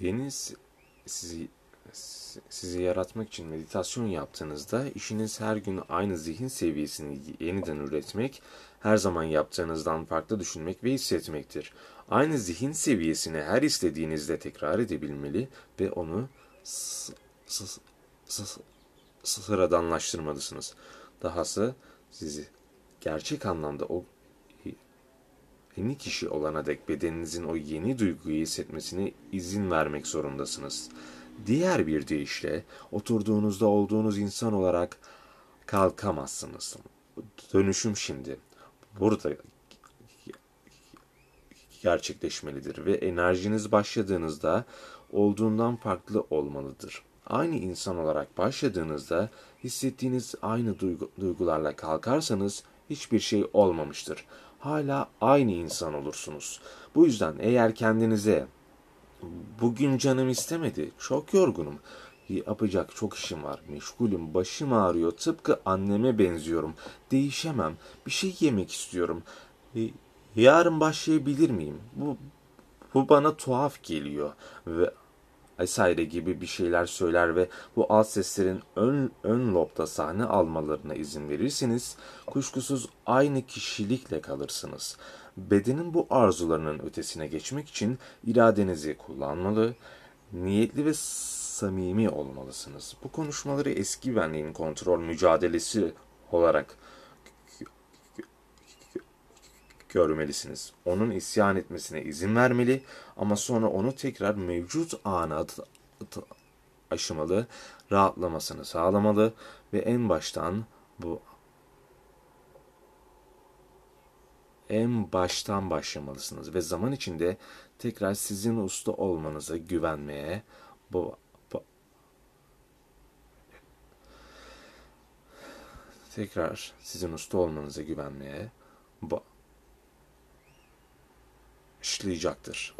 Yeni si- sizi si- sizi yaratmak için meditasyon yaptığınızda işiniz her gün aynı zihin seviyesini yeniden üretmek, her zaman yaptığınızdan farklı düşünmek ve hissetmektir. Aynı zihin seviyesini her istediğinizde tekrar edebilmeli ve onu sıradanlaştırmalısınız. Dahası sizi gerçek anlamda o yeni kişi olana dek bedeninizin o yeni duyguyu hissetmesine izin vermek zorundasınız. Diğer bir deyişle oturduğunuzda olduğunuz insan olarak kalkamazsınız. Dönüşüm şimdi burada gerçekleşmelidir ve enerjiniz başladığınızda olduğundan farklı olmalıdır. Aynı insan olarak başladığınızda hissettiğiniz aynı duygu- duygularla kalkarsanız hiçbir şey olmamıştır. Hala aynı insan olursunuz. Bu yüzden eğer kendinize bugün canım istemedi, çok yorgunum, yapacak çok işim var, meşgulüm, başım ağrıyor, tıpkı anneme benziyorum, değişemem, bir şey yemek istiyorum, E, yarın başlayabilir miyim? Bu, bu bana tuhaf geliyor ve vesaire gibi bir şeyler söyler ve bu alt seslerin ön, ön lobda sahne almalarına izin verirseniz kuşkusuz aynı kişilikle kalırsınız. Bedenin bu arzularının ötesine geçmek için iradenizi kullanmalı, niyetli ve samimi olmalısınız. Bu konuşmaları eski benliğin kontrol mücadelesi olarak görmelisiniz. Onun isyan etmesine izin vermeli ama sonra onu tekrar mevcut ana aşımalı, rahatlamasını sağlamalı ve en baştan bu en baştan başlamalısınız ve zaman içinde tekrar sizin usta olmanıza güvenmeye bu- tekrar sizin usta olmanıza güvenmeye bu, başlayacaktır.